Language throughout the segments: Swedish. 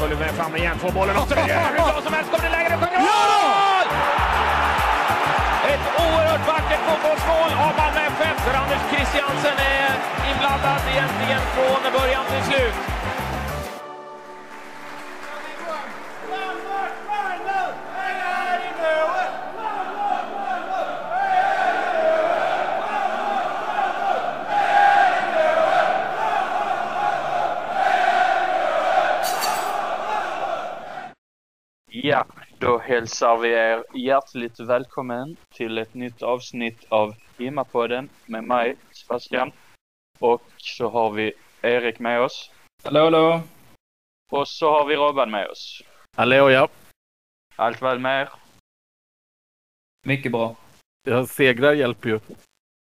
Följer med fram igen, får bollen och så hur bra som helst. Kommer det läge, det sjunger mål! Ett oerhört vackert fotbollsmål av Malmö FF där Anders Christiansen är inblandad egentligen från början till slut. Hälsar vi er hjärtligt välkommen till ett nytt avsnitt av Himmapodden med mig, Sebastian. Och så har vi Erik med oss. Hallå, hallå. Och så har vi Robban med oss. Hallå ja. Allt väl med er? Mycket bra. ja. Segrar hjälper ju.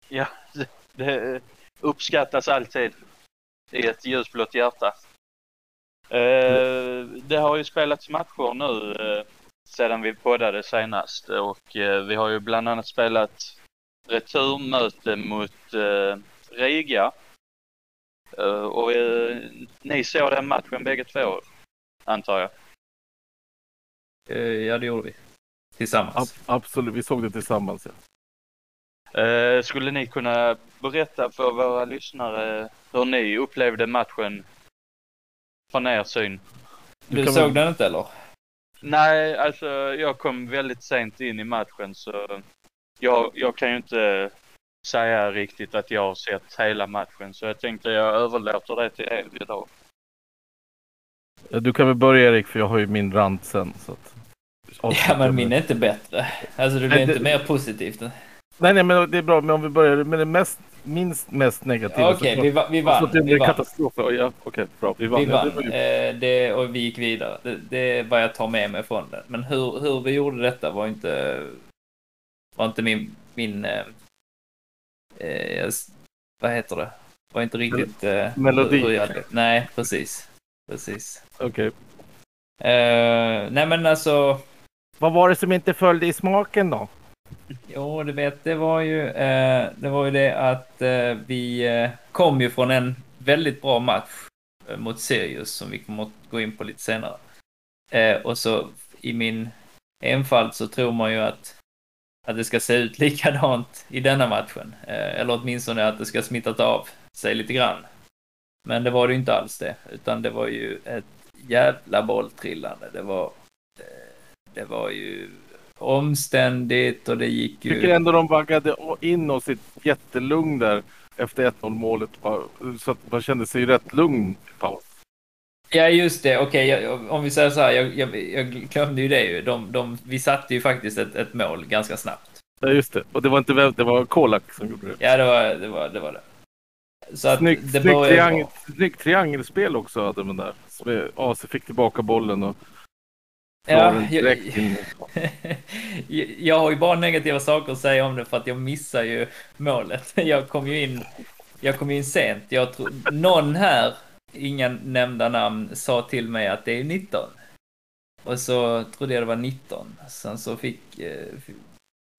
Ja, det, uppskattas alltid i ett ljusblått hjärta. Eh, det har ju spelats matcher nu eh, sedan vi poddade senast och eh, vi har ju bland annat spelat returmöte mot eh, Riga. Eh, och eh, ni såg den matchen bägge två, antar jag? Eh, ja, det gjorde vi. Tillsammans. Ab- absolut, vi såg det tillsammans. Ja. Eh, skulle ni kunna berätta för våra lyssnare hur ni upplevde matchen från er syn? Du kan såg väl- den inte eller? Nej, alltså jag kom väldigt sent in i matchen så jag, jag kan ju inte säga riktigt att jag har sett hela matchen så jag tänkte jag överlåter det till er idag. Du kan väl börja Erik, för jag har ju min rant sen. Så att... Ja, men min är inte bättre. Alltså, det blir Nej, det- inte mer positivt. Nej, nej, men det är bra. Men om vi börjar med det mest, minst mest negativa. Okej, så- vi, va- vi Alltså, vann. det Vi blev katastrof. Ja, okej, bra. Vi vann. Vi Ja, vann. det var ju- Eh, det, och vi gick vidare. Det, det är vad jag tar med mig från det. Men hur, hur vi gjorde detta var inte, var inte min, min eh, eh, vad heter det? Var inte riktigt... Eh, Melodi. hur- hur jag Nej, precis. Precis. Okej. Eh, nej men alltså, Vad var det som inte följde i smaken då? Jo du vet, det var ju, eh, det var ju det att eh, vi eh, kom ju från en väldigt bra match eh, mot Sirius som vi kommer att gå in på lite senare. Eh, och så i min enfald så tror man ju att, att det ska se ut likadant i denna matchen. Eh, eller åtminstone att det ska smittat av sig lite grann. Men det var det ju inte alls det, utan det var ju ett jävla bolltrillande. Det var, eh, det var ju omständigt och det gick Jag tycker ju... ändå de vaggade in oss i ett jättelugn där efter 1-0 målet. Så att man kände sig rätt lugn i paus. Ja, just det. Okej, jag- om vi säger så här, jag, jag, jag glömde ju det ju. De, de, vi satte ju faktiskt ett, ett mål ganska snabbt. Ja, just det. Och det var inte vem, det var Kolak som gjorde det. Ja, det var det. Var, det, var det. Så att Snyggt, det började triangel, bra. snyggt triangelspel också hade man där. AC fick tillbaka bollen och Ja, jag, jag har ju bara negativa saker att säga om det för att jag missar ju målet. Jag kom ju in, jag kom in sent. Jag tror, någon här, inga nämnda namn, sa till mig att det är 19. Och så trodde jag det var 19. Sen så fick, eh,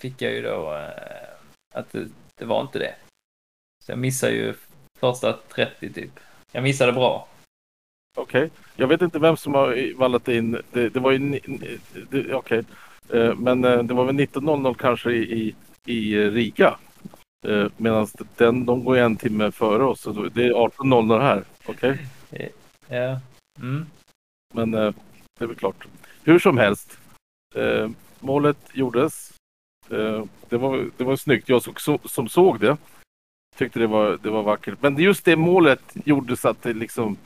fick jag ju då eh, att det, det var inte det. Så jag missade ju första 30 typ. Jag missade bra. Okej. Jag vet inte vem som har vallat in. Det, det var ju... Okej. Eh, Men eh, det var väl 19.00 kanske i, i, Riga. Eh, Medan den, de går en timme före oss. Så det är 18.00 här. Okej. Ja. Mm. Men det är väl klart. Hur som helst. Målet gjordes. Det, var, det var snyggt. Jag så, som såg det tyckte det var, det var vackert. Men just det målet gjorde så att det liksom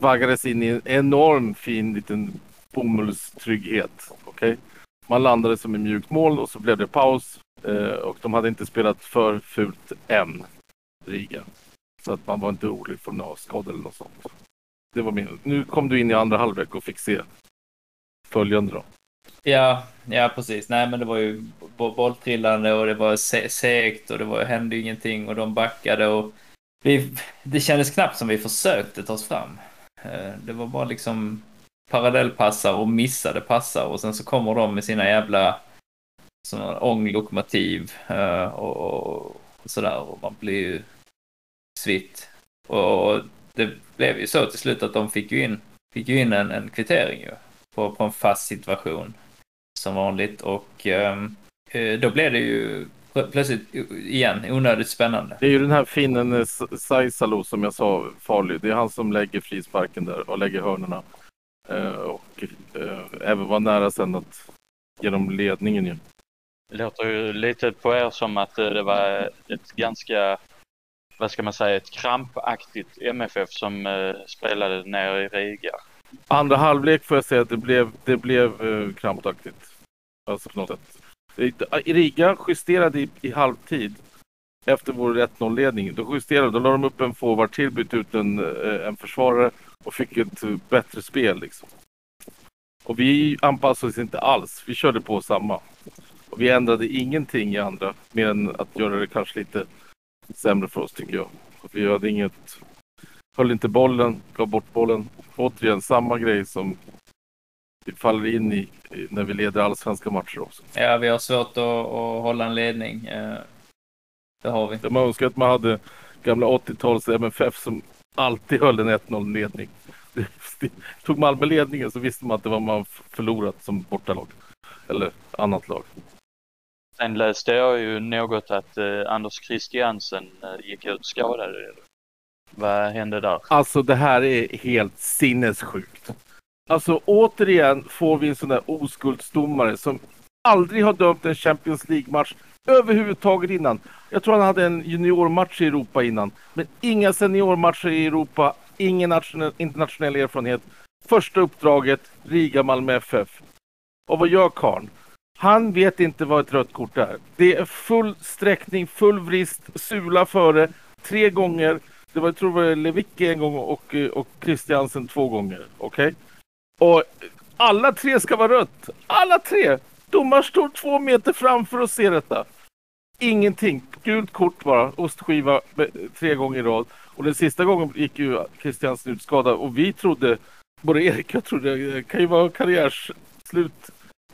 vaggades in i en enorm fin liten bomullstrygghet. Okej? Man landade som en mjukt mål och så blev det paus. Eh, och de hade inte spelat för fult än, Riga. Så att man var inte orolig för någon skada eller något sånt. Det var min. Nu kom du in i andra halvlek och fick se följande då. Ja, ja precis. Nej, men det var ju bolltrillande och det var se- segt och det var, hände ju ingenting och de backade och vi, det kändes knappt som vi försökte ta oss fram. Eh, det var bara liksom parallellpassar och missade passar och sen så kommer de med sina jävla sådana ånglokomotiv och, och, och sådär och man blir ju svitt. Och det blev ju så till slut att de fick ju in, fick ju in en, en kvittering ju på, på en fast situation som vanligt och ehm, eh, då blev det ju plötsligt igen onödigt spännande. Det är ju den här finnen eh, Saisalo som jag sa farlig. Det är han som lägger frisparken där och lägger hörnorna. Eh, och eh, även var nära sen att ge dem ledningen ju. Det låter ju lite på er som att eh, det var ett ganska, vad ska man säga, ett krampaktigt MFF som eh, spelade nere i Riga. Andra halvlek får jag säga att det blev, det blev eh, krampaktigt. Alltså på något sätt. Ah, Riga justerade i, i halvtid efter vår 1-0-ledning. Då justerade, då la de upp en forward till, bytte ut en, eh, en försvarare och fick ett eh, bättre spel liksom. Och vi anpassade oss inte alls. Vi körde på samma. Och vi ändrade ingenting i andra, mer än att göra det kanske lite sämre för oss tycker jag. Och vi hade inget, höll inte bollen, gav bort bollen. Återigen samma grej som vi faller in i när vi leder allsvenska matcher också. Ja, vi har svårt att, att hålla en ledning. eh, Det har vi. Man önskar att man hade gamla 80-tals MFF som alltid höll en 1-0 ledning. Det- det- Tog Malmö ledningen så visste man att det var man förlorat som bortalag. Eller annat lag. Sen läste jag ju något att eh, Anders Christiansen eh, gick ut skadad. Vad hände där? Alltså det här är helt sinnessjukt. Alltså återigen får vi en sån där oskuldsdomare som aldrig har dömt en Champions League-match överhuvudtaget innan. Jag tror han hade en juniormatch i Europa innan. Men inga seniormatcher i Europa, ingen nationell, internationell erfarenhet. Första uppdraget, Riga Malmö FF. Och vad gör karln? Han vet inte vad ett rött kort är. Det är full sträckning, full vrist, sula före, tre gånger. Det var, jag tror det var Lewicki en gång och, och Christiansen två gånger. Okej? Och alla tre ska vara rött. Alla tre! Domaren står två meter framför och ser detta. Ingenting. Gult kort bara. Ostskiva tre gånger i rad. Och den sista gången gick ju Christiansen ut skadad och vi trodde, både Erik och jag trodde, det kan ju vara karriärsslut.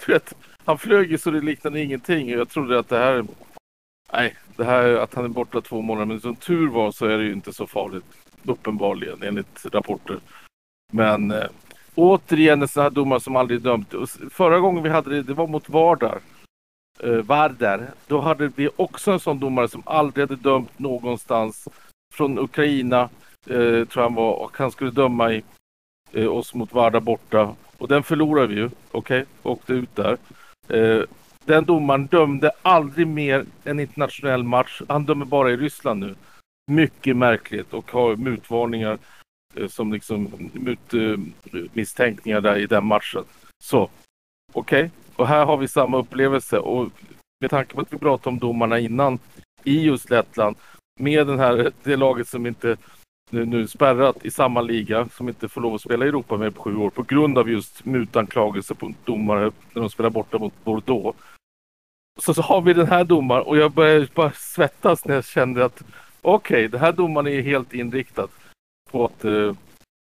Du vet, han flög ju så det liknade ingenting och jag trodde att det här, nej, det här att han är borta två månader, men som tur var så är det ju inte så farligt. Uppenbarligen, enligt rapporter. Men eh, återigen en sån här domare som aldrig dömt. Och Förra gången vi hade det, det var mot Vardar. Eh, Vardar. Då hade vi också en sån domare som aldrig hade dömt någonstans. Från Ukraina, eh, tror jag han var. Och han skulle döma i, eh, oss mot Vardar borta. Och den förlorade vi ju. Okej, åkte ut där. Eh, den domaren dömde aldrig mer en internationell match. Han dömer bara i Ryssland nu. Mycket märkligt och har mutvarningar Eh, som liksom mot eh, misstänkningar där i den matchen. Så, okej. Och här har vi samma upplevelse och med tanke på att vi pratade om domarna innan i just Lettland med den här, det laget som inte nu, nu spärrat i samma liga som inte får lov att spela i Europa med på sju år på grund av just mutanklagelser på domare när de spelar borta mot Bordeaux. Så, så har vi den här domaren och jag började bara svettas när jag kände att okej, den här domaren är helt inriktad på att, eh,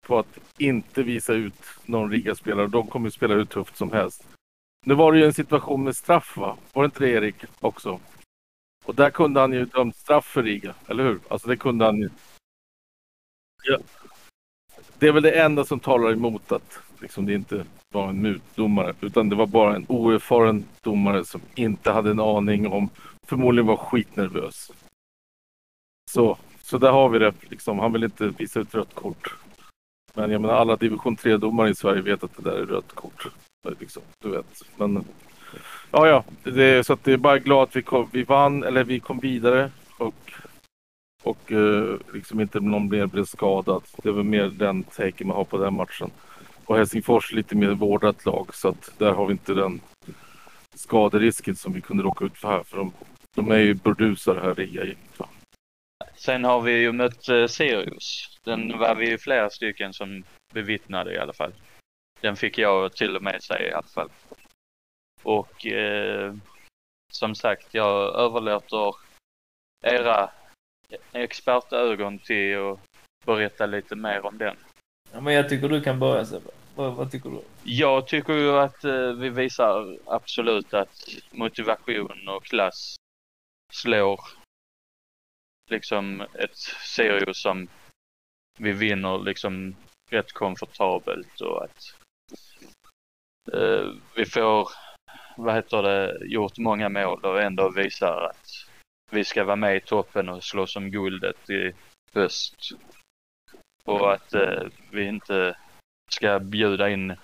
på att inte visa ut någon Riga-spelare. De kommer att spela hur tufft som helst. Nu var det ju en situation med straff va? Var det inte det Erik också? Och där kunde han ju dömt straff för Riga, eller hur? Alltså det kunde han ju. Ja. Det är väl det enda som talar emot att liksom, det inte var en mutdomare. Utan det var bara en oerfaren domare som inte hade en aning om, förmodligen var skitnervös. Så, så där har vi det. Liksom, han vill inte visa ut rött kort. Men jag menar alla division 3-domare i Sverige vet att det där är rött kort. Liksom, du vet. Men ja, ja. Det, så att det är bara glad att vi, kom, vi vann, eller vi kom vidare. Och, och eh, liksom inte någon mer blev skadad. Det är väl mer den taken man har på den matchen. Och Helsingfors är lite mer vårdat lag så att där har vi inte den skaderisken som vi kunde råka ut för här. För de De är ju burdusar här i gänget. Sen har vi ju mött eh, Sirius. Den var vi ju flera stycken som bevittnade i alla fall. Den fick jag till och med säga i alla fall. Och eh, som sagt, jag överlåter era expertögon till att berätta lite mer om den. Ja, men jag tycker du kan börja Sebbe. Vad, vad tycker du? Jag tycker ju att eh, vi visar absolut att motivation och klass slår liksom ett Sirius som vi vinner liksom rätt komfortabelt och att eh, vi får, vad heter det, gjort många mål och ändå visar att vi ska vara med i toppen och slåss om guldet i höst. Och att eh, vi inte ska bjuda in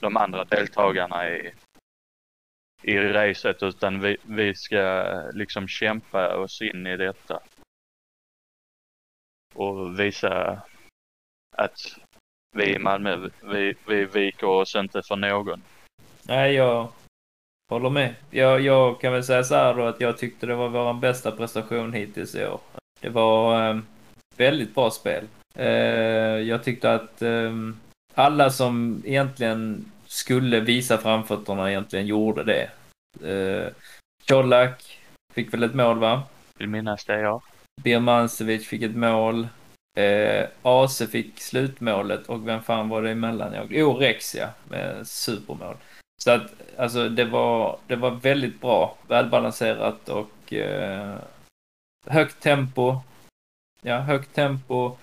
de andra deltagarna i, i racet utan vi, vi ska liksom kämpa oss in i detta. Och visa att vi i Malmö, vi, vi viker oss inte för någon. Nej, jag håller med. Jag, jag kan väl säga så här då att jag tyckte det var vår bästa prestation hittills i år. Det var eh, väldigt bra spel. Eh, jag tyckte att eh, alla som egentligen skulle visa framfötterna egentligen gjorde det. Eh, Colak fick väl ett mål va? Vill minnas det ja. Birmancevic fick ett mål. Eh, Ase fick slutmålet och vem fan var det emellan? Jo, oh, Rexia med supermål. Så att alltså det var, det var väldigt bra, välbalanserat och eh, högt tempo. Ja, högt tempo.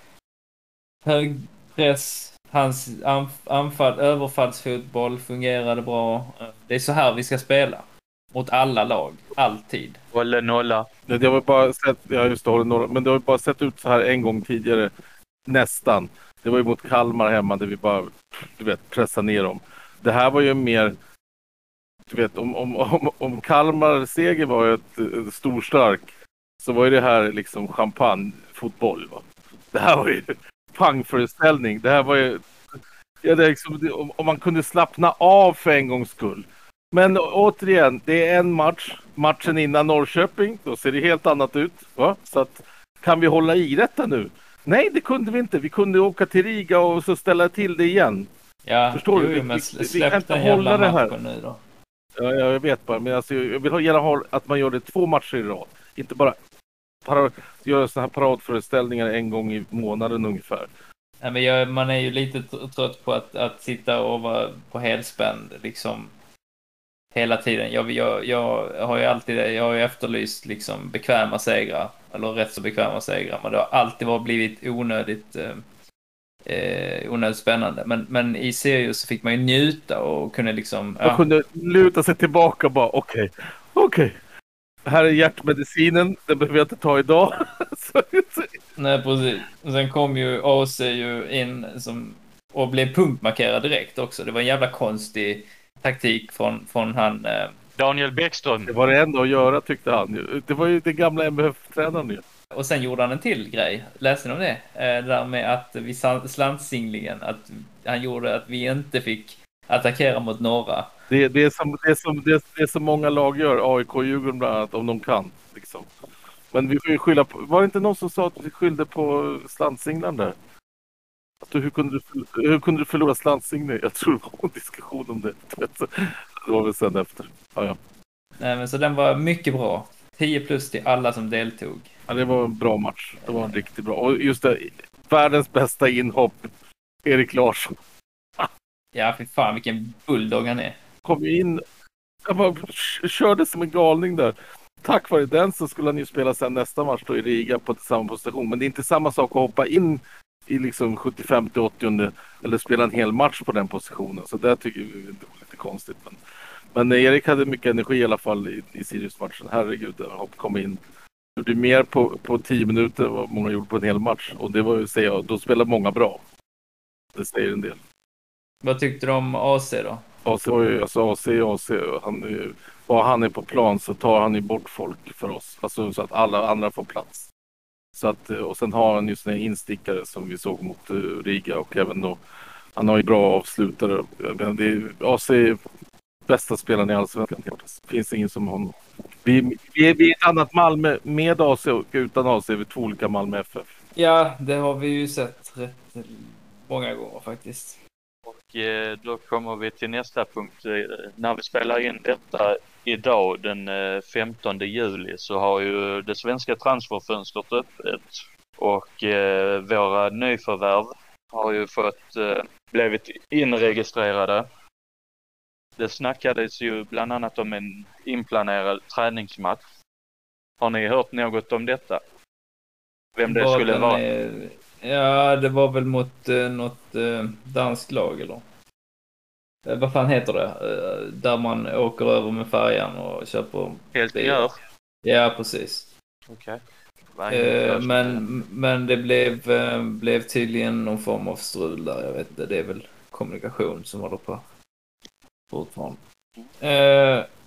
Hög press. Hans anfall, överfallsfotboll fungerade bra. Det är så här vi ska spela. Mot alla lag, alltid. Håller nolla. Nej, Det har bara sett, ja just det, håller några, men det har ju bara sett ut så här en gång tidigare. Nästan. Det var ju mot Kalmar hemma där vi bara, du vet, pressade ner dem. Det här var ju mer, du vet, om, om, om, om Kalmar seger var ju ett, ett storstark så var ju det här liksom champagnefotboll. Va? Det här var ju pangföreställning. Det här var ju, ja, det är liksom, det, om, om man kunde slappna av för en gångs skull. Men återigen, det är en match. Matchen innan Norrköping, då ser det helt annat ut. Va? Så att, kan vi hålla i detta nu? Nej, det kunde vi inte. Vi kunde åka till Riga och så ställa till det igen. Ja, Förstår jo, du? Vi- men vi- sl- vi släpp kan inte hålla det här. matchen nu då. Ja, ja, jag vet bara. Men alltså, jag vill gärna ha att man gör det två matcher i rad. Inte bara para, göra sådana här paradföreställningar en gång i månaden ungefär. Nej, men jag, man är ju lite tr- trött på att, att sitta och vara på helspänn liksom hela tiden. Jag, jag, jag har ju alltid jag har ju efterlyst liksom bekväma segrar, eller rätt så bekväma segrar, men det har alltid varit blivit onödigt eh, eh, onödigt spännande. Men, men i Sirius så fick man ju njuta och kunde liksom... Man Ja, kunde luta sig tillbaka och bara okej, okej. Här är hjärtmedicinen, den behöver jag inte ta idag. Så- så- nej, precis. Och sen kom ju AC ju in som, och blev punktmarkerad direkt också. Det var en jävla konstig taktik från, från han... Eh, Daniel Bäckström. det var det enda att göra tyckte han ju. Det var ju den gamla MFF-tränaren ju. Och sen gjorde han en till grej. Läste ni om det? Eh, Det där med att vi slantsinglingen, att han gjorde att vi inte fick attackera mot norra. Det, det, är som, det, är som, det, är, det är som många lag gör, AIK och Djurgården bland annat, om de kan. Liksom. Men vi får ju skylla på, var det inte någon som sa att vi skyllde på slantsinglan där? Du, hur, kunde du, hur kunde du förlora slantsingling? Jag tror det var en diskussion om det. Det var väl sen efter. Ja, ja. Nej, men så den var mycket bra. 10 plus till alla som deltog. ja, det var en bra match. Det var en riktigt bra. Och just det, världens bästa inhopp, Erik Larsson. Ja, fy fan vilken bulldog han är. kom in, jag bara körde som en galning där. Tack vare den så skulle han ju spela sen nästa match då i Riga på samma position. Men det är inte samma sak att hoppa in i liksom 75 till 80 eller spela en hel match på den positionen. Så det tycker vi var lite konstigt. Men, men Erik hade mycket energi i alla fall i, i Sirius-matchen. Herregud, han kom in. Gjorde mer på, på 10 minuter än vad många gjorde på en hel match. Och det var ju, säger jag, då spelar många bra. Det säger en del. Vad tyckte du om AC då? AC var ju, alltså AC är AC. Han, är bara han är på plan så tar han ju bort folk för oss. Alltså så att alla andra får plats. Så att, eh, och sen har han ju sina instickare som vi såg mot eh, Riga och även då han har ju bra avslutare. Menar, det är, AC bästa spelaren i Allsvenskan. Det finns ingen som honom. Vi, vi, är, vi är ett annat Malmö med AC och utan AC. är Vi två olika Malmö FF. Ja, det har vi ju sett rätt många gånger faktiskt. Och eh, då kommer vi till nästa punkt. När vi spelar in detta idag den eh, 15 juli så har ju det svenska transferfönstret öppet och eh, våra nyförvärv har ju fått eh, blivit inregistrerade. Det snackades ju bland annat om en inplanerad träningsmatch. Har ni hört något om detta? Vem det Var skulle vara? eh, Ja, det var väl mot eh, något eh, danskt lag eller? Eh, vad fan heter det? Eh, där man åker över med färjan och köper Helt gör? Ja, precis. Okej. Eh, men, men det blev, blev tydligen någon form av strul där. Jag vet inte, det är väl kommunikation som håller på fortfarande.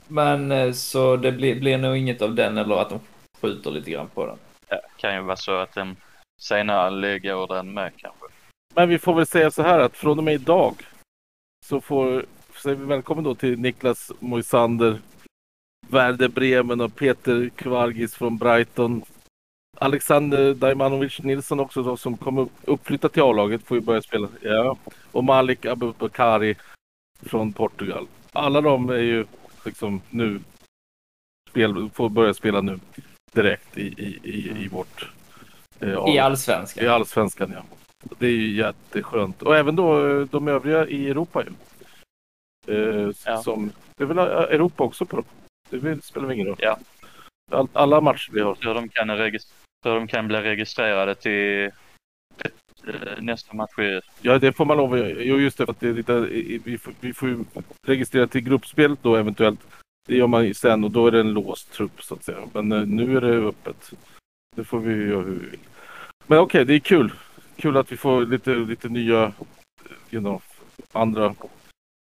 Men så det blir, blir nog inget av den eller att de skjuter lite grann på den. Ja, kan ju vara så att den senare lägger den med kanske. Men vi får väl säga så här att från och med idag så får säger vi välkommen då till Niklas Moisander, Werder Bremen och Peter Kvargis från Brighton. Alexander Daimanovic Nilsson också då, som kommer upp, uppflyttad till A-laget får ju börja spela. Ja. Och Malik Abubakari från Portugal. Alla de är ju liksom nu spel, får börja spela nu direkt i, i, i, i vårt eh, I allsvenskan. I allsvenskan ja. Det är ju jätteskönt. Och även då eh, de övriga i Europa ju. Eh, Ja. som, det är väl eh, Europa också på dem? Det spelar ingen roll. Ja. All, alla matcher vi har. Hur de kan, hur de kan bli registrerade till eh, nästa match. Ja, det får man lov att göra. Jo, just det. För att det i- vi, får, vi får ju registrera till gruppspelet då eventuellt. Det gör man ju sen och då är det en låst trupp så att säga. Men nu är det öppet. Det får vi göra hur vi vill. Men okej, det är kul. Kul att vi får lite, lite nya, eh, you know, andra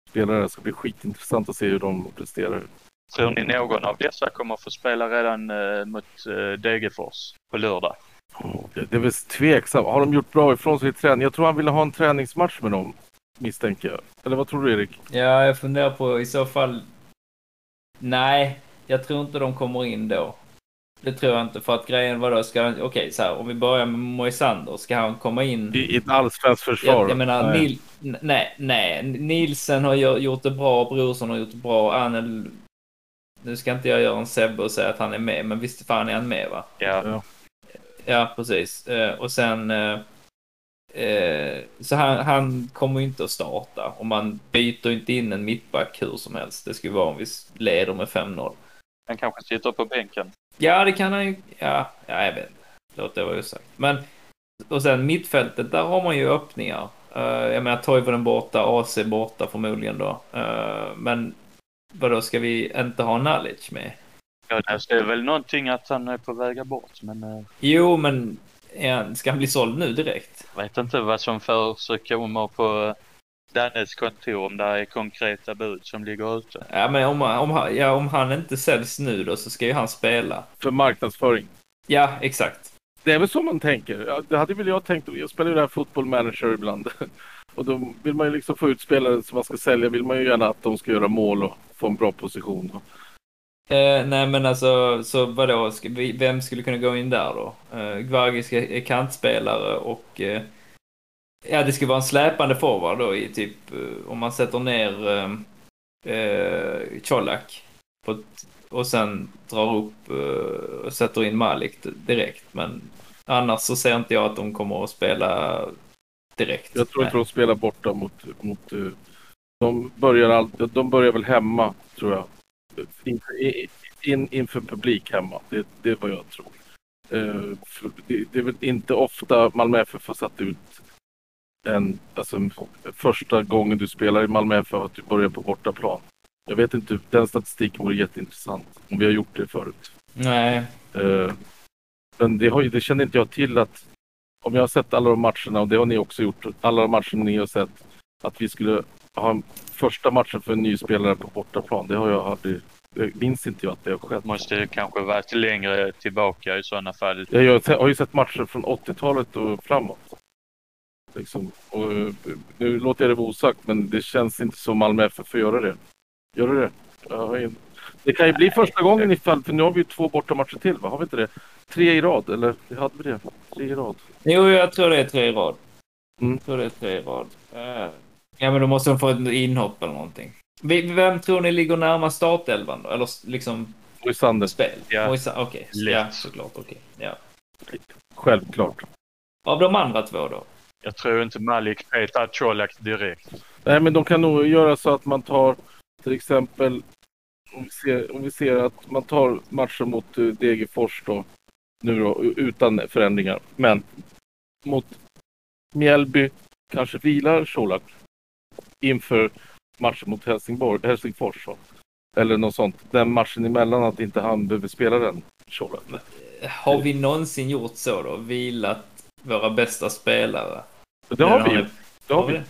spelare. Det ska bli skitintressant att se hur de presterar. Tror ni någon av dessa kommer få spela redan eh, mot eh, Degerfors på lördag? Det det är väl tveksamt. Har de gjort bra ifrån sig i träning? Jag tror han ville ha en träningsmatch med dem. Misstänker jag. Eller vad tror du Erik? Ja, jag funderar på i så fall... Nej, jag tror inte de kommer in då. Det tror jag inte, för att grejen var då, ska han... Okej, så här, om vi börjar med Moisander, ska han komma in... I, i ett allsvenskt försvar? Jag, jag menar, Nej. Nil, nej, nej. Nielsen har gjort det bra, Brorsson har gjort det bra, Anel... Nu ska inte jag göra en Sebbe och säga att han är med, men visst fan är han med va? Ja. Ja. Precis. Eh, och sen... Eh, eh, så han, han kommer ju inte att starta. Och man byter inte in en mittback hur som helst. Det skulle vara om vi leder med 5-0. Han kanske sitter på bänken. Ja, det kan han ju. Ja, ja jag vet. Låt det vara osagt. Men, och sen mittfältet, där har man ju öppningar. Uh, jag menar, Toivonen borta, AC borta förmodligen då. Eh, men vadå, ska vi inte ha Nalic med? Ja, det är väl någonting att han är på väg bort, men eh, Jo, men han, ska han bli såld nu direkt? jag vet inte vad som förekommer på Dannes kontor, om det är konkreta bud som ligger ute. Ja, men om, om, han- ja, om han inte säljs nu då så ska ju han spela. För marknadsföring. Ja, exakt. Det är väl så man tänker. Det hade väl jag tänkt. Jag spelar ju det här football manager ibland. Och då vill man ju liksom få ut spelare som man ska sälja. Vill man ju gärna att de ska göra mål och få en bra position. Eh, nej men alltså, så vadå, vem skulle kunna gå in där då? Eh, Gvargis är är kantspelare och eh, ja, det skulle vara en släpande forward då i typ, eh, om man sätter ner eh, eh, Colak på, och sen drar upp eh, och sätter in Malik direkt. Men annars så ser inte jag att de kommer att spela direkt. Jag tror inte de spelar borta mot... mot eh, de, börjar alltid, de börjar väl hemma, tror jag. In, in, inför publik hemma. Det, det är vad jag tror. Eh, det, det är väl inte ofta Malmö FF har satt ut en, alltså, första gången du spelar i Malmö FF att du börjar på bortaplan. Jag vet inte, den statistiken vore jätteintressant om vi har gjort det förut. Nej. Eh, men det, har, ju- det känner inte jag till att om jag har sett alla de matcherna och det har ni också gjort, alla de matcherna ni har sett, att vi skulle ha en första matchen för en ny spelare på bortaplan. Det har jag aldrig, det minns inte jag att det har skett. Måste ju kanske varit längre tillbaka i sådana fall. Jag har ju sett matcher från 80-talet och framåt. Liksom. Och, nu låter jag det vara osagt, men det känns inte som Malmö FF får göra det. Gör du det? Ja, in- det kan ju bli första gången ifall, för nu har vi ju två bortamatcher till va? Har vi inte det? Tre i rad, eller hade vi det? Tre i rad. Jo, jag tror det är tre i rad. Mm. Jag tror det är tre i rad. Ja, men då måste de få ett inhopp eller någonting. Vem tror ni ligger närmast startelvan då? Eller liksom Moisander, spel? Ja. Moisa- Okej, Lätt. ja såklart. Okej. Ja. självklart. Av de andra två då? Jag tror inte Malik petar Colak direkt. Nej, men de kan nog göra så att man tar till exempel om vi ser, om vi ser att man tar matchen mot eh, Degerfors då nu då utan förändringar. Men mot Mjällby kanske vilar Colak inför matchen mot Helsingborg, Helsingfors. då. Eller något sånt. Den matchen emellan att inte han behöver spela den Colak. Har vi någonsin gjort så då? Vilat våra bästa spelare? Det har vi ju. Det har vi.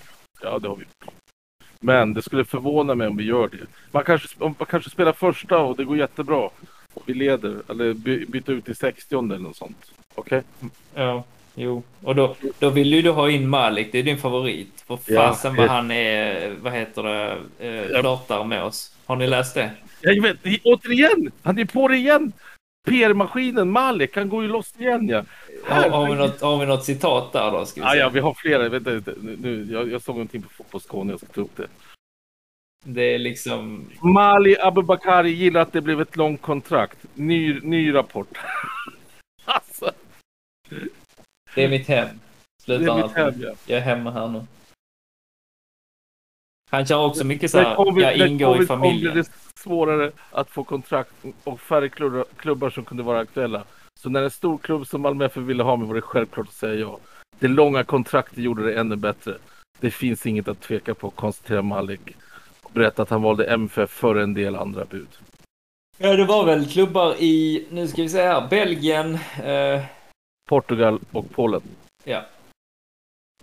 Ja, det har vi. Men det skulle förvåna mig om vi gör det. Man kanske, man kanske spelar första och det går jättebra. Och vi leder. Eller by, byta ut i 60 eller något sånt. Okej? Ja, jo. Och då, då vill ju du ha in Malik, det är din favorit. För Ja, fasen vad det- han är, vad heter det, eh, Ja. flörtar med oss. Har ni läst det? Jag vet, återigen! Han är på det igen! PR-maskinen Malik, han går ju loss igen ja. Har, har, vi något, har vi något citat där då? Ska vi se? ja, vi har flera. Inte, nu, jag, jag såg någonting på Fotbollskåne, jag ska ta upp det. Det är liksom... Mali Abubakari gillar att det blev ett långt kontrakt. Ny, ny rapport. alltså, Det är mitt hem. det Slutar är mitt hem ja. Jag är hemma här nu. Han kör också mycket så här, covid- jag ingår i familjen. det svårare att få kontrakt och färre klubbar, klubbar som kunde vara aktuella. Så när en stor klubb som Malmö FF ville ha mig var det självklart att säga ja. Det långa kontraktet gjorde det ännu bättre. Det finns inget att tveka på, konstaterar Malik. Och berättar att han valde MFF före en del andra bud. Ja, det var väl klubbar i, nu ska vi se här, Belgien. Eh, Portugal och Polen. ja.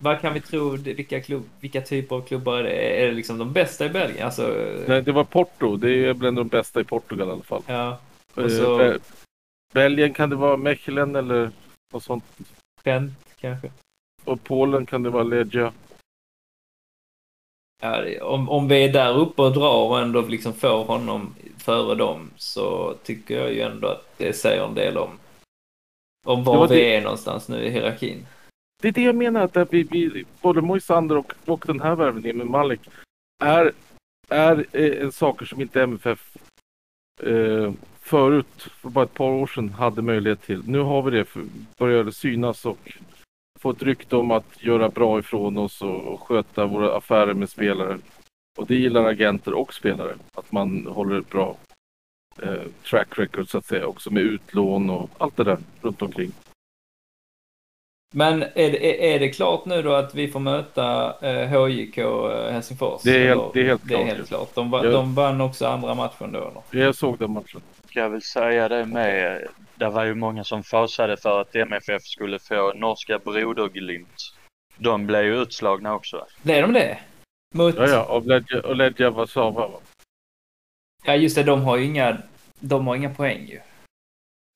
Vad kan vi tro, vilka, klubb, vilka typer av klubbar är det? Är det liksom de bästa i Belgien? Alltså, eh, Nej, det var Porto. Det är bland de bästa i Portugal i alla fall. ja, Eh, Och så- Be- Belgien kan det vara Mechelen eller något sånt. Gent kanske. Och Polen kan det vara Legia. Ja, om, om vi är där uppe och drar och ändå liksom får honom före dem så tycker jag ju ändå att det säger en del om, om var vi det- är någonstans nu i hierarkin. Det är det jag menar, att vi, vi, både Moisander och, och den här värvningen med Malik är, är eh, saker som inte MFF eh, förut, för bara ett par år sedan, hade möjlighet till. Nu har vi det, det synas och få ett rykte om att göra bra ifrån oss och, och sköta våra affärer med spelare. Och det gillar agenter och spelare, att man håller ett bra eh, track record så att säga, också med utlån och allt det där runt omkring. Men är det, är, är det klart nu då att vi får möta eh, HJK eh, Helsingfors? Det är helt- det är helt det är klart. helt klart. De, va, Ja. de vann också andra matchen då eller? Jag såg den matchen. Ska jag väl säga det med. Det var ju många som fasade för att MFF skulle få norska broderglimt. De blev ju utslagna också. Blev de det? Mot... Ja, ja, och Ledja, och Ledja Warszawa. va? Ja, just det. De har ju inga, de har inga poäng ju.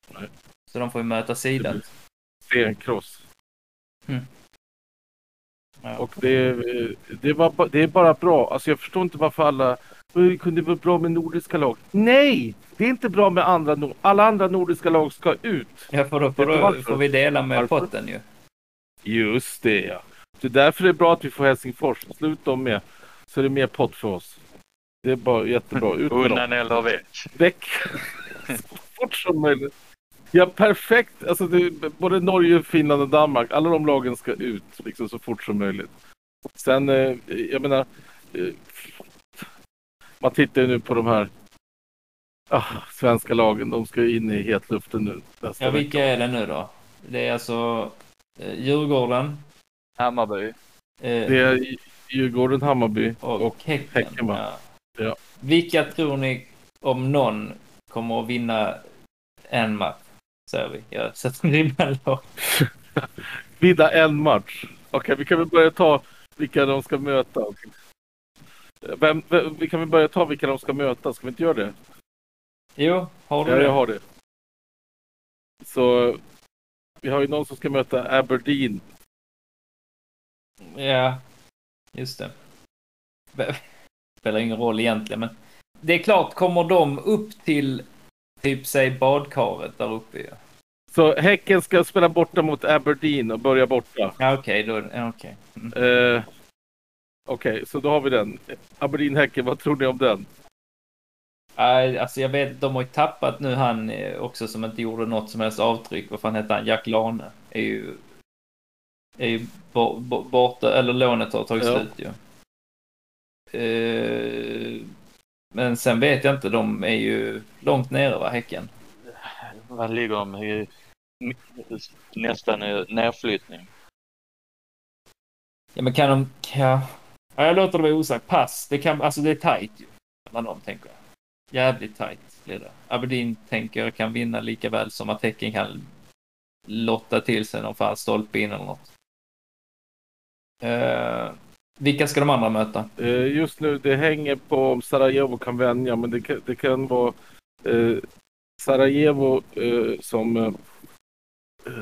Nej. Så de får ju möta sidan. Stenkross. Mm. Ja. Och det, är- det, var, det är bara bra. Alltså jag förstår inte varför alla... Det kunde vara bra med nordiska lag. Nej! Det är inte bra med andra... nor- Alla andra nordiska lag ska ut. Ja, för då, för då får vi dela med Varför? potten ju. Just det ja. Det är därför det är bra att vi får Helsingfors. Slut dem med. Så är det mer pott för oss. Det är bara jättebra. Ut med. Undan eller väck. Väck! Så fort som möjligt. Ja, perfekt. Alltså, det, både Norge, Finland och Danmark, alla de lagen ska ut liksom, så fort som möjligt. Sen, eh, jag menar, eh, man tittar ju nu på de här ah, svenska lagen. De ska ju in i hetluften nu nästa Ja, vecka. vilka är det nu då? Det är alltså eh, Djurgården Hammarby. eh, Det är Djurgården, Hammarby och, och Häcken. Häcken, ja. Ja. Vilka tror ni, om någon, kommer att vinna en match? Säger vi. Jag sätter ribban lågt. vinna en match. Okej, vi kan väl börja ta vilka de ska möta. Vem, vem, vi kan väl börja ta vilka de ska möta. Ska vi inte göra det? Jo, har du Ja, det? jag har det. Så vi har ju någon som ska möta Aberdeen. Ja, just det. Be- Spelar ingen roll egentligen, men det är klart, kommer de upp till typ säg badkaret där uppe ju. Så Häcken ska spela borta mot Aberdeen och börja borta. Ja, okej, då, ja, okej. Mm. Eh, Okej, så då har vi den. Aberdeen-Häcken, vad tror ni om den? Nej, alltså jag vet, de har ju tappat nu han eh, också som inte gjorde något som helst avtryck. Vad fan hette han? Jack Lane. Är ju... Är ju bo- bo- borta, eller lånet har tagit Ja. slut ju. Eh, men sen vet jag inte, de är ju långt nere va, Häcken? Vad ligger de i? Nästan i nedflyttning. Ja men kan de... Ja, ja jag låter det vara osagt. Pass. Det kan, alltså det är tajt ju. Mellan dem tänker jag. Jävligt tajt blir det. Aberdeen tänker jag kan vinna lika väl som att Häcken kan lotta till sig någon fan stolpe in eller något. Eh, vilka ska de andra möta? Eh, just nu, det hänger på om Sarajevo kan vänja, men det kan, det kan vara eh, Sarajevo eh, som eh,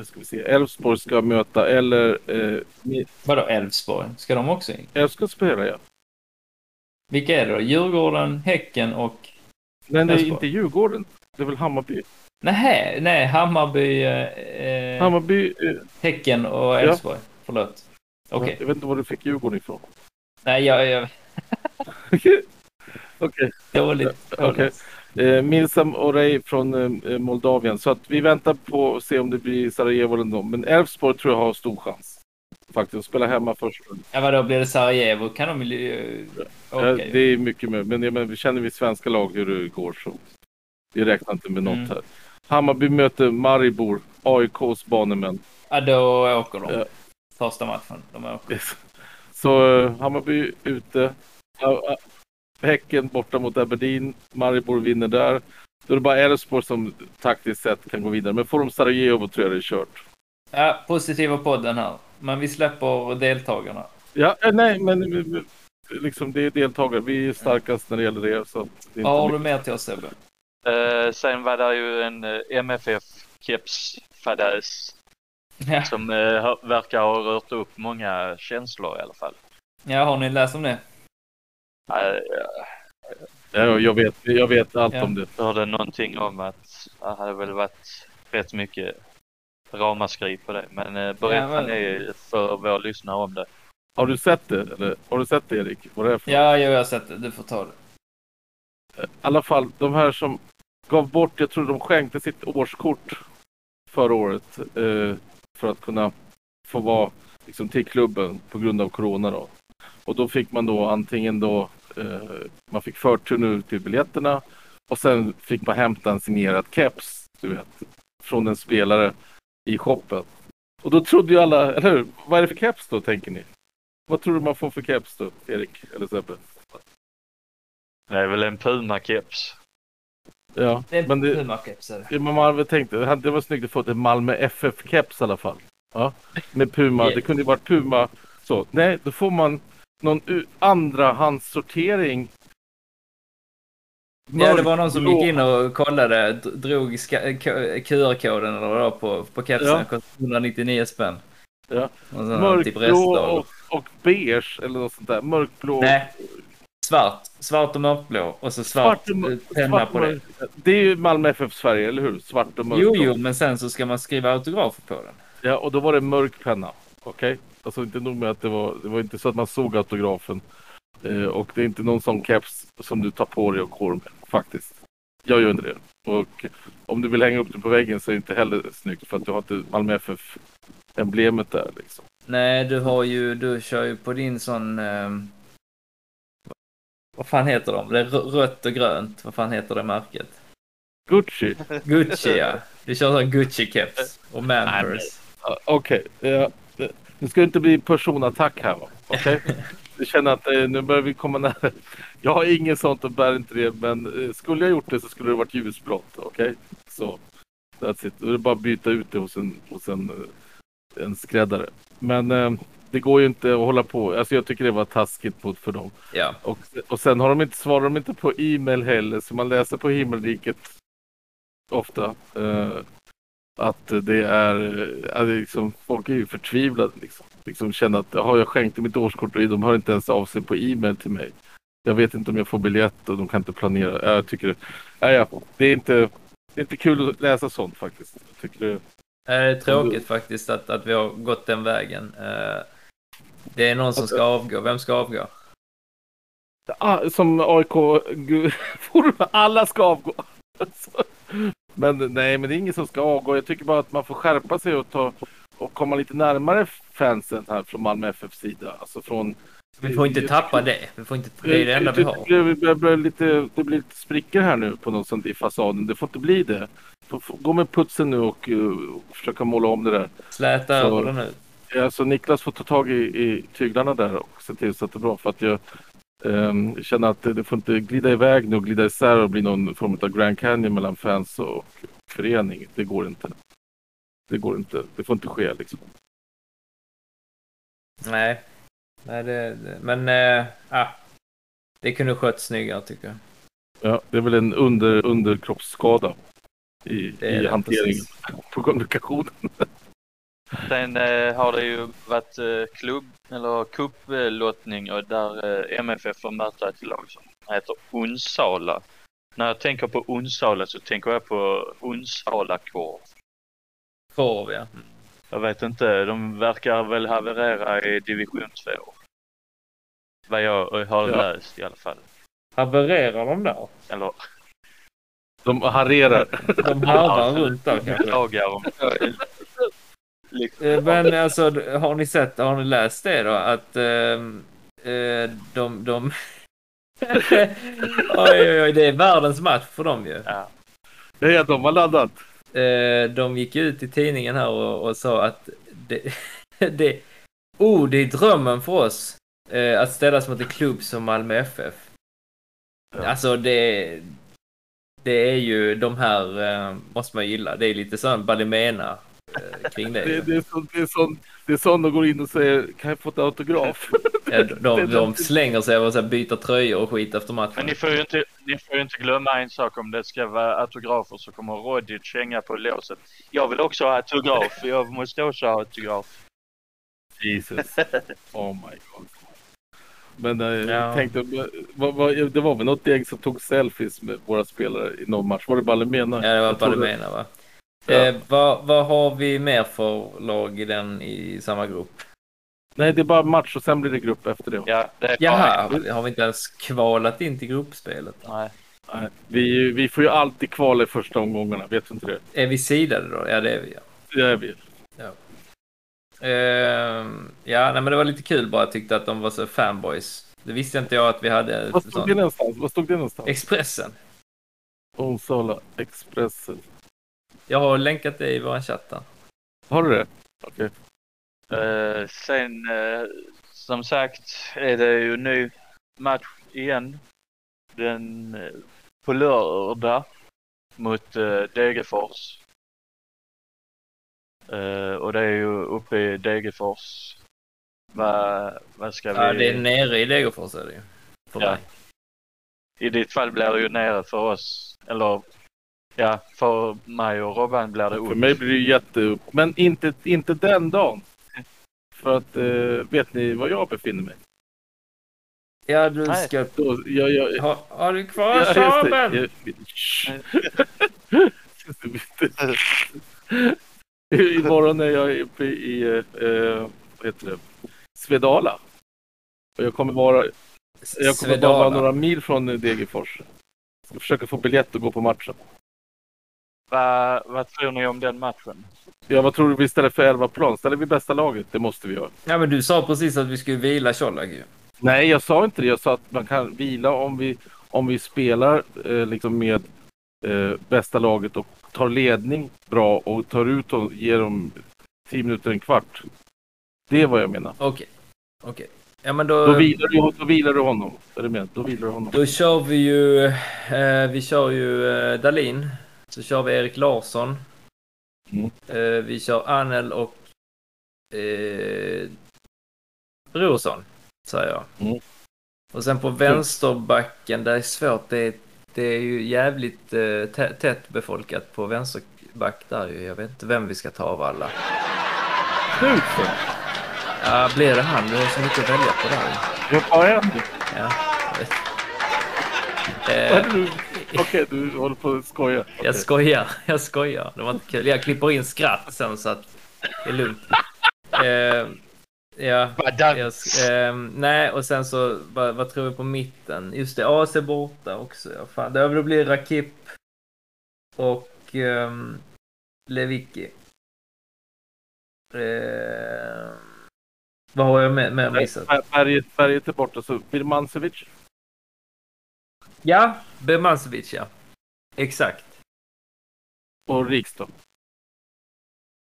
ska vi se, Elfsborg ska möta eller eh, Vadå Elfsborg? Ska de också in? Elfsborg spela ja. Vilka är det då? Djurgården, Häcken och... Men det är inte Djurgården. Det är väl Hammarby. Nej, nej Hammarby, eh, eh, Hammarby. Eh, Häcken och Elfsborg. Förlåt. Okej. Jag vet inte var du fick Djurgården ifrån. Nej, jag... jag Okej. dåligt. Okej. Eh, Milsam Orej från eh, Moldavien. Så att vi väntar på att se om det blir Sarajevo eller dem. Men Elfsborg tror jag har stor chans. Faktiskt. Att spela hemma först. Ja, vadå, blir det Sarajevo kan de ju... Eh, Okej. Det är mycket med. Men jag menar, vi känner vi svenska lag hur det går så. Vi räknar inte med något Mm. här. Hammarby möter Maribor. AIKs banemän. Ja, då åker de. Ja. Första matchen. De åker. Så eh, Hammarby ute. Ja, ja. Häcken borta mot Aberdeen. Maribor vinner där. Då är det bara Elfsborg som taktiskt sett kan gå vidare. Men får de Sarajevo tror jag det är kört. Ja, positiva podden här. Men vi släpper deltagarna. Ja, eh, nej, men eh, liksom det är deltagare. Vi är starkast när det gäller det. Så det Vad har du mer till oss Sebbe? Eh, sen var det ju en eh, MFF-kepsfadäs Ja. som eh, verkar ha rört upp många känslor i alla fall. ja, har ni läst om det? Ja, jag, vet, jag vet allt Ja. om det. Jag hörde någonting om att det hade väl varit rätt mycket ramaskri på det. Men eh, berätta Ja, men- ni för våra lyssnare om det. Har du sett det? Eller har du sett det Erik? Vad det är för Ja, jag har sett det. Du får ta det. I alla fall de här som gav bort, jag tror de skänkte sitt årskort förra året eh, för att kunna få vara liksom, till klubben på grund av corona då. Och då fick man då antingen då eh, man fick förtur nu till biljetterna och sen fick man hämta en signerad keps, du vet, från en spelare i shoppen. Och då trodde ju alla, eller hur? Vad är det för keps då tänker ni? Vad tror du man får för keps då, Erik eller Sebbe? Det är väl en Puma-keps. Ja, Det är men det, Puma-keps är det. Ja, men man hade tänkt, det var snyggt att få ett Malmö FF-keps i alla fall. Ja, med Puma. Yeah. Det kunde ju varit Puma. Så, nej, då får man någon andrahandssortering. Ja, det var någon som gick in och kollade, drog QR-koden eller vad det var på, på kepsen. Ja. Det kostade 199 spänn. Ja. Typ Mörkblå restdagar. och, och beige eller något sånt där. Mörkblå. Nej, svart. Svart och mörkblå. Och så svart, eh, penna svart på det. Det är ju Malmö FFs färg, eller hur? Svart och mörkblå. Jo, jo, men sen så ska man skriva autografer på den. Ja, och då var det mörk penna. Okej? Alltså inte nog med att det var, det var inte så att man såg autografen. Eh, och det är inte någon sån keps som du tar på dig och går med, faktiskt. Jag gör inte det. Och om du vill hänga upp den på väggen så är det inte heller snyggt för att du har inte Malmö FF-emblemet där liksom. Nej, du har ju, du kör ju på din sån... ehm, vad fan heter de? Det är rö- rött och grönt. Vad fan heter det märket? Gucci. Gucci, ja. Du kör sån Gucci-keps och Mampers. Ja, Okej, ja, det- ska inte bli personattack här? Okej? Jag känner att eh, nu börjar vi komma nära. Jag har inget sånt och bär inte det, men eh, skulle jag gjort det så skulle det varit ljusblått. Okej? Så, that's it. Då är det bara att byta ut det hos en, hos en, eh, en skräddare. Men eh, det går ju inte att hålla på. Alltså jag tycker det var taskigt mot för dem. Ja. Och, och sen har de inte, svarar de inte på e-mail heller, så man läser på himmelriket ofta. Eh, att det är, eh, alltså liksom, folk är ju förtvivlade liksom. Liksom känner att har jag skänkt mitt årskort och de hör inte ens av sig på e-mail till mig. Jag vet inte om jag får biljett och de kan inte planera. Jag tycker det, ja, det är inte, det är inte kul att läsa sånt faktiskt. Jag tycker det, Det är tråkigt faktiskt att, att vi har gått den vägen. Eh, Det är någon som ska avgå. Vem ska avgå? Ah, som AIK alla ska avgå. Men nej, men det är ingen som ska avgå. Jag tycker bara att man får skärpa sig och, ta, och komma lite närmare fansen här från Malmö FF sida. Alltså från... Vi får inte tappa det. Vi får inte, det är det enda vi har. Det, det, blir lite, det blir lite sprickor här nu på något sånt i fasaden. Det får inte bli det. Gå med putsen nu och, och försöka måla om det där. Släta över det nu. Ja, så Niklas får ta tag i, i tyglarna där och se till så att det är bra. För att jag ehm, känner att det, får inte glida iväg nu och glida isär och bli någon form av Grand Canyon mellan fans och förening. Det går inte. Det går inte. Det får inte ske liksom. Nej. Nej, det, det, men äh, ah, det kunde skötts snyggare tycker jag. Ja, det är väl en under, underkroppsskada i, i hanteringen på kommunikationen. Sen eh, har det ju varit eh, klubb eller cuplottning och där eh, MFF får möta ett lag som heter Onsala. När jag tänker på Onsala så tänker jag på Onsala korv. Korv ja. Jag vet inte, de verkar väl haverera i division 2. Vad jag har Ja. läst i alla fall. Havererar de där? Eller De harerar. De harvar runt där kanske. klagar om Eh, Men alltså, har ni sett, har ni läst det då? Att eh, de, de... oj, oj, oj, det är världens match för dem ju. Ja. Ja, de har laddat. De gick ut i tidningen här och, och sa att det, det, oh, det är drömmen för oss eh, att ställas mot en klubb som Malmö FF. Alltså det, det är ju de här, måste man gilla, det är lite sån Balimena kring det. Det, det, är så, det, är sån, det är sån de går in och säger kan jag få ett autograf? Ja, de, de, slänger sig och byter tröjor och skit efter matchen. Men ni får ju inte, ni får ju inte glömma en sak om det ska vara autografer så kommer Rodic hänga på låset. Jag vill också ha autograf, jag måste också ha autograf. Jesus. Oh my god. Men eh, Ja. jag tänkte, vad, vad, det var väl något gäng som tog selfies med våra spelare i någon match. Var det Balemena? Ja, det var Balimena va? Ja. Eh, vad, vad har vi mer för lag i den i samma grupp? Nej, det är bara match och sen blir det grupp efter det. Ja, det är Jaha, bara- har vi inte ens kvalat in till gruppspelet? Nej. Nej, Vi, vi får ju alltid kvala i första omgångarna, vet du inte det? Är vi sidade då? Ja, det är vi. Ja, Det är vi. Ehm, ja nej, men det var lite kul bara. Jag tyckte att de var så fanboys. Det visste inte jag att vi hade. Vad stod det någonstans? Vad stod det någonstans? Expressen. Onsala Expressen. Jag har länkat det i vår chatt där. Har du det? Okej. Eh, sen eh, som sagt är det ju ny match igen. Den eh, på lördag mot eh, Degerfors. Och det är ju uppe i Degerfors. Vad, vad ska vi... Ja, det är nere i Degerfors är det ju. För Ja. mig. I ditt fall blir det ju nere för oss. Eller ja, för mig och Robban blir det upp. För mig blir det jätteupp. Men inte, inte den dagen. För att, eh, vet ni var jag befinner mig? Ja, du Nej. ska... Då, jag, jag, Ha, har du kvar Ja? Jag- Shh. Imorgon är jag uppe i eh, vad heter det? Svedala. Och jag kommer vara, jag kommer bara vara några mil från Degerfors. Ska försöka få biljett och gå på matchen. Vad, vad tror ni om den matchen? Ja, vad tror du vi ställer för 11 plan? Ställer vi bästa laget? Det måste vi göra. Ja, men du sa precis att vi skulle vila Colak ju. Nej, jag sa inte det. Jag sa att man kan vila om vi, om vi spelar eh, liksom med eh, bästa laget och tar ledning bra och tar ut och ger dem 10 minuter, en kvart. Det är vad jag menar. Okej. Okej. Ja, men då... Då vilar du, då vilar du honom. Är du med? Då vilar du honom. Då kör vi ju... Eh, vi kör ju eh, Dalin. Så kör vi Erik Larsson. Mm. Eh, vi kör Anel och... Eh, Brorsson, säger jag. Mm. Och sen på vänsterbacken, det är svårt. Det är, det är ju jävligt eh, tä- tätt befolkat på vänsterback där ju. Jag vet inte vem vi ska ta av alla. Knutsen. Ja, blir det han? Det är så mycket att välja på där. Jag har en. Ja, jag vet. Eh, Okej, du håller på att skoja. Okej. jag skojar, jag skojar. Det var inte kul. Jag klipper in skratt sen så att det är lugnt. Eh, ja, jag, eh, nej, och sen så, vad, vad tror vi på mitten? Just det, AC borta också. Ja, fan. Då blir det Rakip och ehm, Lewicki. Eh, vad har jag med, med missat? Berget, berget är borta, så Birmancevic. Ja, Bemancevic ja. Exakt. Och Riks då?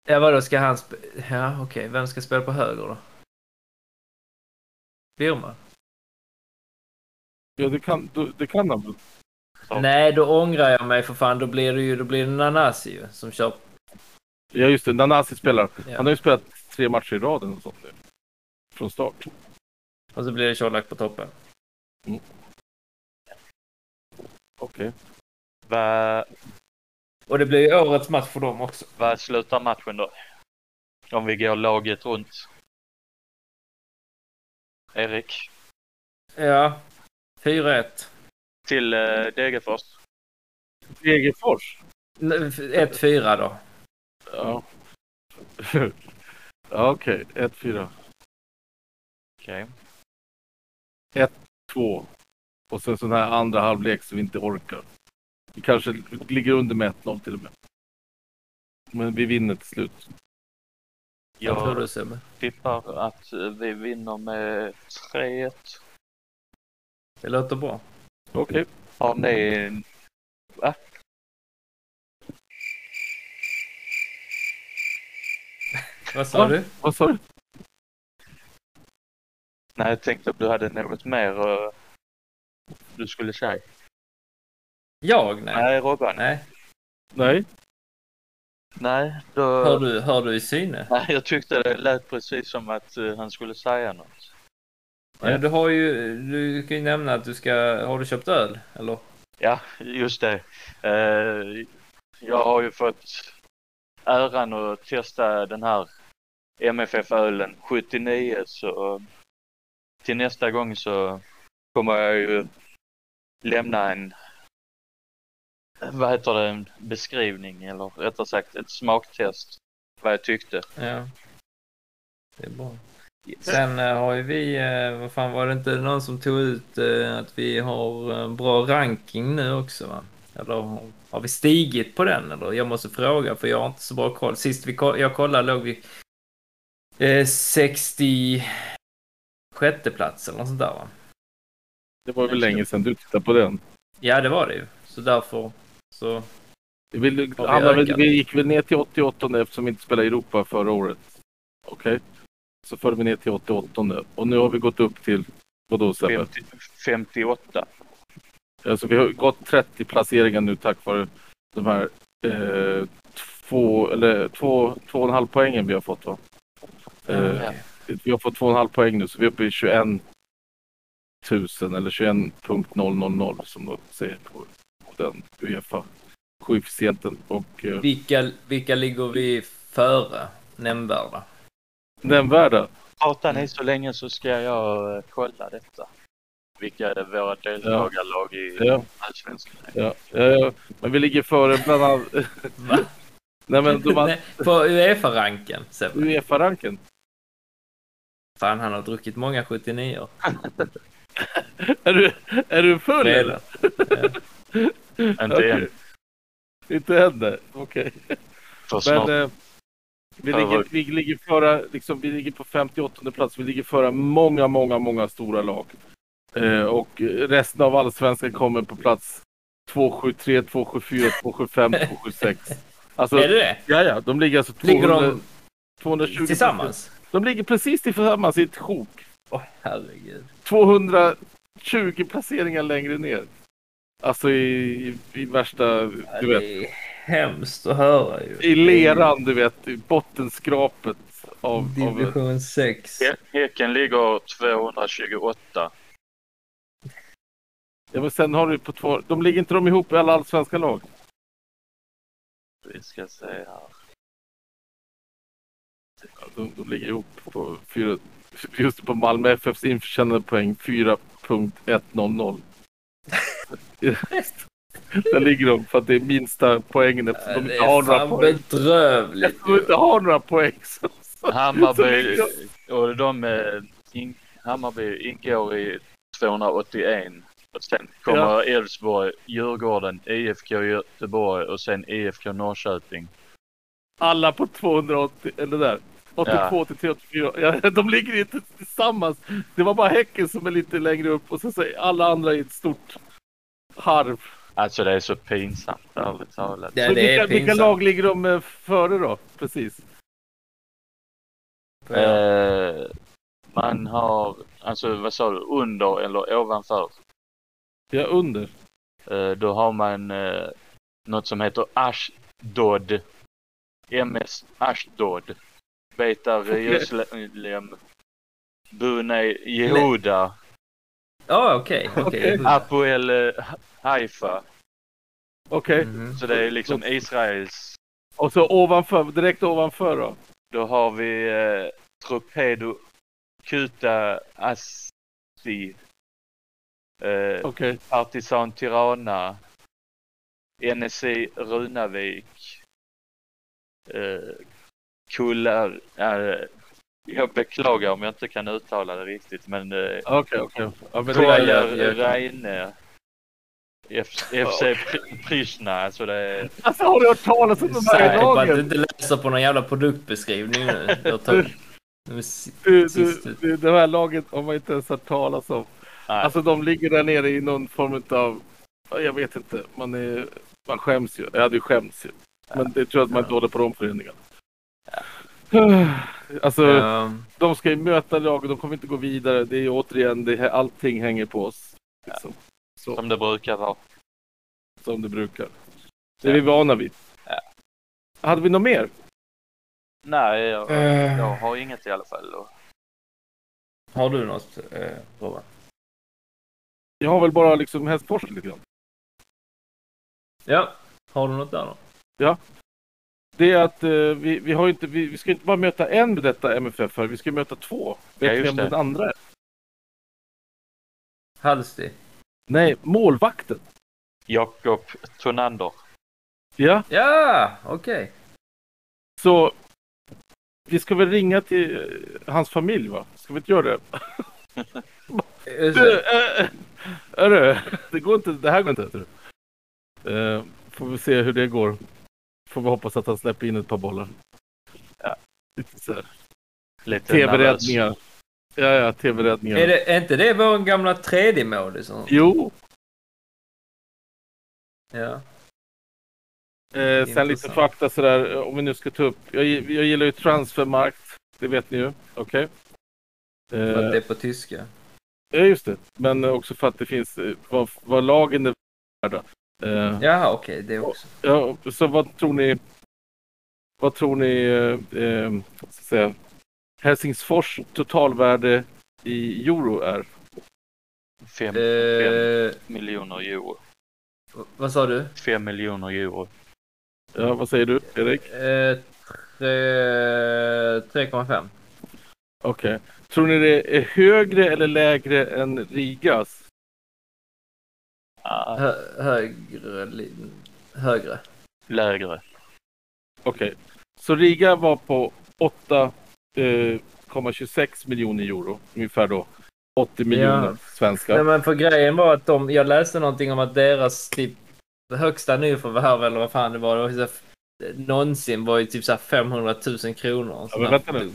Ja, vadå, ska han sp- Ja, okej. Vem ska spela på höger då? Birma? Ja, det kan, det kan han väl? Nej, då ångrar jag mig för fan. Då blir det ju då blir det Nanasi ju som kör. Ja, just det. Nanasi spelar. Ja. Han har ju spelat tre matcher i rad och sånt nu. Från start. Och så blir det Colak på toppen. Okej. Vad Och det blir ju årets match för dem också. vad slutar matchen då? Om vi går laget runt. Erik. Ja. 4-1. Till eh, Degerfors. Degerfors? N- 1-4 då. Ja. ja, okej. 1-4. Okej. 2. Och sen sån här andra halvlek som vi inte orkar. Vi kanske ligger under med 1-0 till och med. Men vi vinner till slut. Jag tippar att vi vinner med 3-1. Det låter bra. Okej. Har ni... Va? Vad sa Ja. du? Vad sa du? Nej, jag tänkte att du hade något mer du skulle säga. Jag? Nej. Nej, Robban. Nej. Nej. Nej, då... Hör du, hör du i syne? Nej, jag tyckte det lät precis som att eh, han skulle säga något. Ja, du har ju, du kan ju nämna att du ska, har du köpt öl? Eller? Ja, just det. Eh, jag har ju fått äran att testa den här MFF-ölen 79 så till nästa gång så kommer jag ju lämna en vad heter det, en beskrivning eller rättare sagt ett smaktest vad jag tyckte. Ja. Det är bra. Sen eh, har ju vi, eh, vad fan var det inte någon som tog ut eh, att vi har bra ranking nu också va? Eller har- vi stigit på den eller? Jag måste fråga för jag har inte så bra koll. Sist vi koll, jag kollade låg vi eh, 66 plats eller något sånt där va? Det var väl länge sedan du tittade på den. Ja det var det ju. Så därför så Vi, vill, vi Anna, vi, vi gick väl ner till 88 eftersom vi inte spelade i Europa förra året. Okej. Så förde vi ner till 88 och nu har vi gått upp till, vadå Sebbe? 50, 58. Alltså vi har gått 30 placeringar nu tack vare de här eh, två, eller två, två och en halv poängen vi har fått va? Eh, Ja. Vi har fått två och en halv poäng nu så vi är uppe i 21 000 eller 21.000 som de säger på, på den Uefa-koefficienten. Och eh, vilka, vilka ligger vi före nämnvärda? nämnvärda. Pratar ni så länge så ska jag eh, kolla detta. Vilka är våra deltagarlag i Ja. Allsvenskan. Ja, ja, ja. Men vi ligger före bland annat... Va? Nej men de har Nej, på Uefa-ranken. Uefa-ranken. Fan han har druckit många 79 Är du, är du full eller? Redan. Inte Okej. än. Inte än nej. Okej. Snart. Men eh, vi, ligger, vi ligger föra, liksom, vi ligger på 58 plats. Vi ligger föra många, många, många stora lag. Eh, och resten av allsvenskan kommer på plats 273, 274, 275, 276. Alltså, Är det det? ja, ja, de ligger alltså 200, Ligger de 220 tillsammans? De ligger precis tillsammans i ett sjok. Åh herregud. 220 placeringar längre ner. Alltså i, i, i värsta, du vet, Det är hemskt att höra ju. i leran, du vet, i bottenskrapet av, av Division 6. He- Häcken ligger 228. Ja, men sen har du på två, de ligger inte de ihop i alla allsvenska lag? Vi ska se här. Ja, de, de ligger ihop på fyra, just på Malmö FFs intjänade poäng 4.100. Där ligger de för att det är minsta poängen eftersom de inte har några poäng. bedrövligt. Eftersom de inte har några poäng. Så, så, Hammarby och de in, Hammarby ingår i 281 och sen kommer Elfsborg, Djurgården, IFK Göteborg och sen IFK Norrköping. alla på 280, eller där. 82, 83, 84. Ja, de ligger inte tillsammans. Det var bara Häcken som är lite längre upp och så säger alla andra i ett stort harv. Alltså det är så pinsamt ärligt talat. Ja, Så det vilka, är vilka pinsamt. lag ligger de eh, före då? Precis. Eh, man har, alltså vad sa du, under eller ovanför? Ja, under. Eh, då har man eh, något som heter Ashdod. MS Ashdod. Beitar Jerusalem. Bunei Yehuda. Ja, okej. Apoel Haifa. Okej. Mhm. Så det är liksom Israels. Och så ovanför, direkt ovanför då? Då har vi eh, Torpedo Kuta Asti. Eh, Okej. Partisan Tirana. NSI Runavik. Eh, Kullar. Eh, jag beklagar om jag inte kan uttala det riktigt men eh, Okej, okej. Är, jag- Reine. FC Pri- Prisna. Alltså det är... alltså har du hört talas om de här på att du lagen? inte läser på någon jävla produktbeskrivning nu. Du, du, du, det här laget har man inte ens hört talas om. Nej. Alltså de ligger där nere i någon form av, ja, jag vet inte, man, är, man skäms ju. Jag hade ju skämts ju. Men det tror jag att man inte håller på de föreningarna. Alltså, Ja. de ska ju möta lag och de kommer inte gå vidare. Det är ju återigen, det här, allting hänger på oss. Liksom. Så, Som det brukar vara. som det brukar. Det är vi vana vid. Ja. Hade vi något mer? Nej, jag, Eh. jag har inget i alla fall. Och Har du något, eh, Robban? Jag har väl bara liksom Hästfors lite grann. Ja. Har du något där då? Det är att eh, vi, vi har inte, vi, vi ska inte bara möta en med detta MFF här, vi ska möta två. Vet Ja, vem det. den andra är? Halsti? Nej, målvakten. Jakob Tonander. Ja, Ja, okej. så vi ska väl ringa till eh, hans familj va? Ska vi inte göra det? Du, det. äh, hörru, det går inte, det här går inte. Eh, får vi se hur det går. Får vi hoppas att han släpper in ett par bollar. Ja. Lite så här. Lite. TV-räddningar. Ja, ja, TV-räddningar. Är, det, är inte det vår gamla tredje målis? Jo, Ja. Eh, sen lite fakta sådär, eh, om vi nu ska ta upp. Jag, jag gillar ju transfermarkt, det vet ni ju. Okej. För att Eh, det är på tyska. ja, just det. Men eh, också för att det finns, eh, vad, vad lagen är värda. Eh, Jaha, okej. det också. ja, så vad tror ni, vad tror ni, eh, eh, ska jag säga, Helsingfors totalvärde i euro är? Fem, fem Eh, miljoner euro. vad sa du? Fem miljoner euro. Ja, vad säger du, Erik? Eh, tre- 3,5. Okej. Tror ni det är högre eller lägre än Rigas? Ah, Hö, högre. Högre. lägre. Okej. Så Riga var på 8,26 miljoner euro. Ungefär då 80 miljoner Ja. svenskar. Nej, men för grejen var att de, jag läste någonting om att deras typ högsta nyförvärv eller vad fan det var, det var så här, någonsin var ju typ så här 500 000 kronor. Ja, men vänta nu.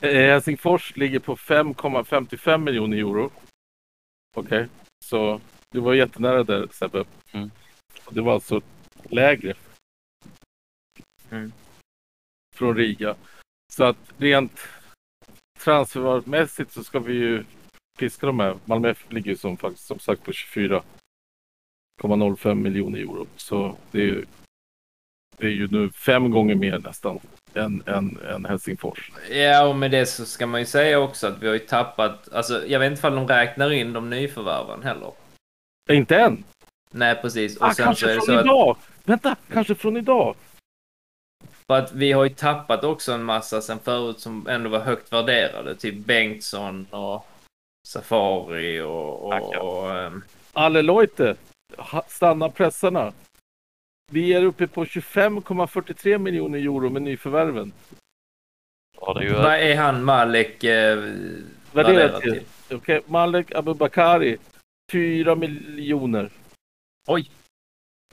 Eh, Helsingfors ligger på 5,55 miljoner euro. Okej. Så du var jättenära där Sebbe. Mm. Det var alltså lägre. Mm. Från Riga. Så att rent transfermässigt så ska vi ju piska de här. Malmö FF ligger ju som, faktiskt, som sagt på 24,05 miljoner euro. Så det är, ju, det är ju nu fem gånger mer nästan än, än, än Helsingfors. Ja, och med det så ska man ju säga också att vi har ju tappat, alltså jag vet inte ifall de räknar in de nyförvärven heller. Inte än. Nej, precis. Och Ah, kanske från att, idag. Vänta, kanske från idag. för att vi har ju tappat också en massa sen förut som ändå var högt värderade. Typ Bengtsson och Safari och, och, och, ehm, Alle Leute, stanna pressarna. Vi är uppe på 25,43 miljoner euro med nyförvärven. Ja, det är ju Vad är han Malek eh, värderad till. till? Okej, Malek Abubakari, 4 miljoner. Oj.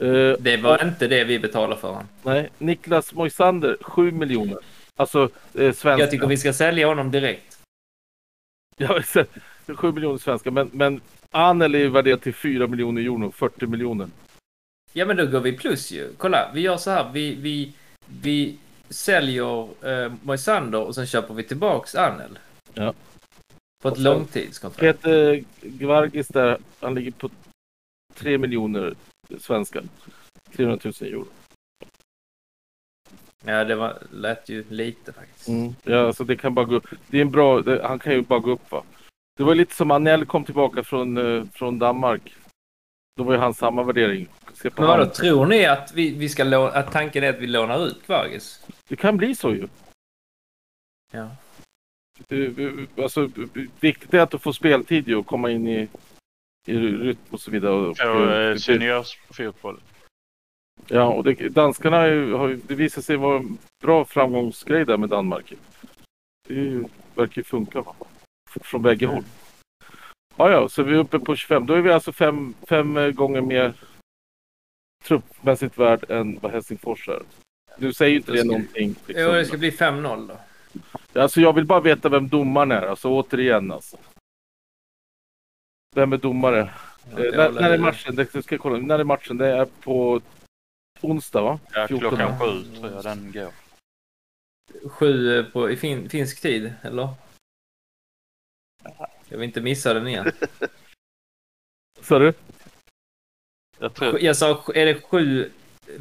Eh, Det var inte det vi betalade för honom. nej, Niklas Moisander, 7 miljoner. Alltså eh, svenska. Jag tycker vi ska sälja honom direkt. Ja, så- 7 miljoner svenska, men, men Anel är värderad till 4 miljoner euro, 40 miljoner. Ja, men då går vi plus ju. Kolla, vi gör så här. Vi, vi, vi säljer eh, Moisander och sen köper vi tillbaks Anel. Ja. På ett långtidskontrakt. Peter Gvargis där, han ligger på 3 miljoner svenska. 300 000 euro. Ja, det var, lät ju lite faktiskt. Mm. Ja, alltså det kan bara gå upp. Det är en bra, det, han kan ju bara gå upp va. Det var lite som Anel kom tillbaka från, eh, från Danmark. Då var ju han samma värdering. Se på Men vadå, han. tror ni att, vi, vi ska låna, att tanken är att vi lånar ut Kvargis? Det kan bli så ju. Ja. Eh, eh, Alltså, viktigt är att få speltid ju och komma in i, i rytm och så vidare. Och, Få eh, eh, seniorfotboll. Ja, och det, danskarna har ju, har det visar sig vara en bra framgångsgrej där med Danmark. Det är ju, verkar ju funka va? Från bägge håll. Ja, ja, så vi är uppe på 25. Då är vi alltså fem, fem eh, gånger mer truppmässigt värd än vad Helsingfors är. Du säger ju inte Det det någonting. Jo, det Liksom. ska bli 5-0 då. Alltså jag vill bara veta vem domaren är, alltså återigen alltså. Vem är domare? Ja, Eh, när, när är matchen? Det ska jag kolla. När är matchen? Det är på onsdag va? Ja, 14. klockan sju tror jag den går. Sju eh, på, i fin, finsk tid, eller? Jag vill inte missa den igen. Sa du? Jag tror, Jag sa, är det sju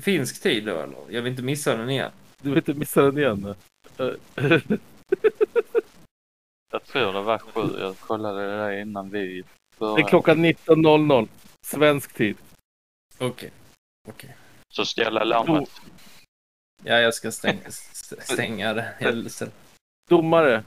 finsk tid då, eller? Jag vill inte missa den igen. Du vill inte missa den igen? Eh, jag tror det var sju. Jag kollade det där innan vi Det är började. klockan 19.00. Svensk tid. Okej. Okej. Så ställa larmet. Ja, jag ska stänga, st- stänga det. Domare.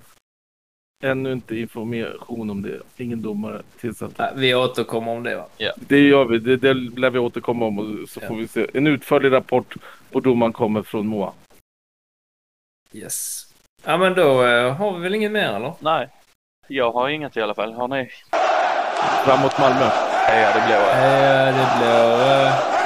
Ännu inte information om det. Ingen domare tillsatt. Ja, Vi återkommer om det, va? Det gör vi. Det, det lär vi återkomma om. Och så Ja. får vi se. En utförlig rapport på domaren kommer från Moa. Yes. Ja, men då eh, har vi väl inget mer, eller? Nej, jag har inget i alla fall. Har ni? Framåt Malmö. Heja det blåa. Eh, det blir... Eh,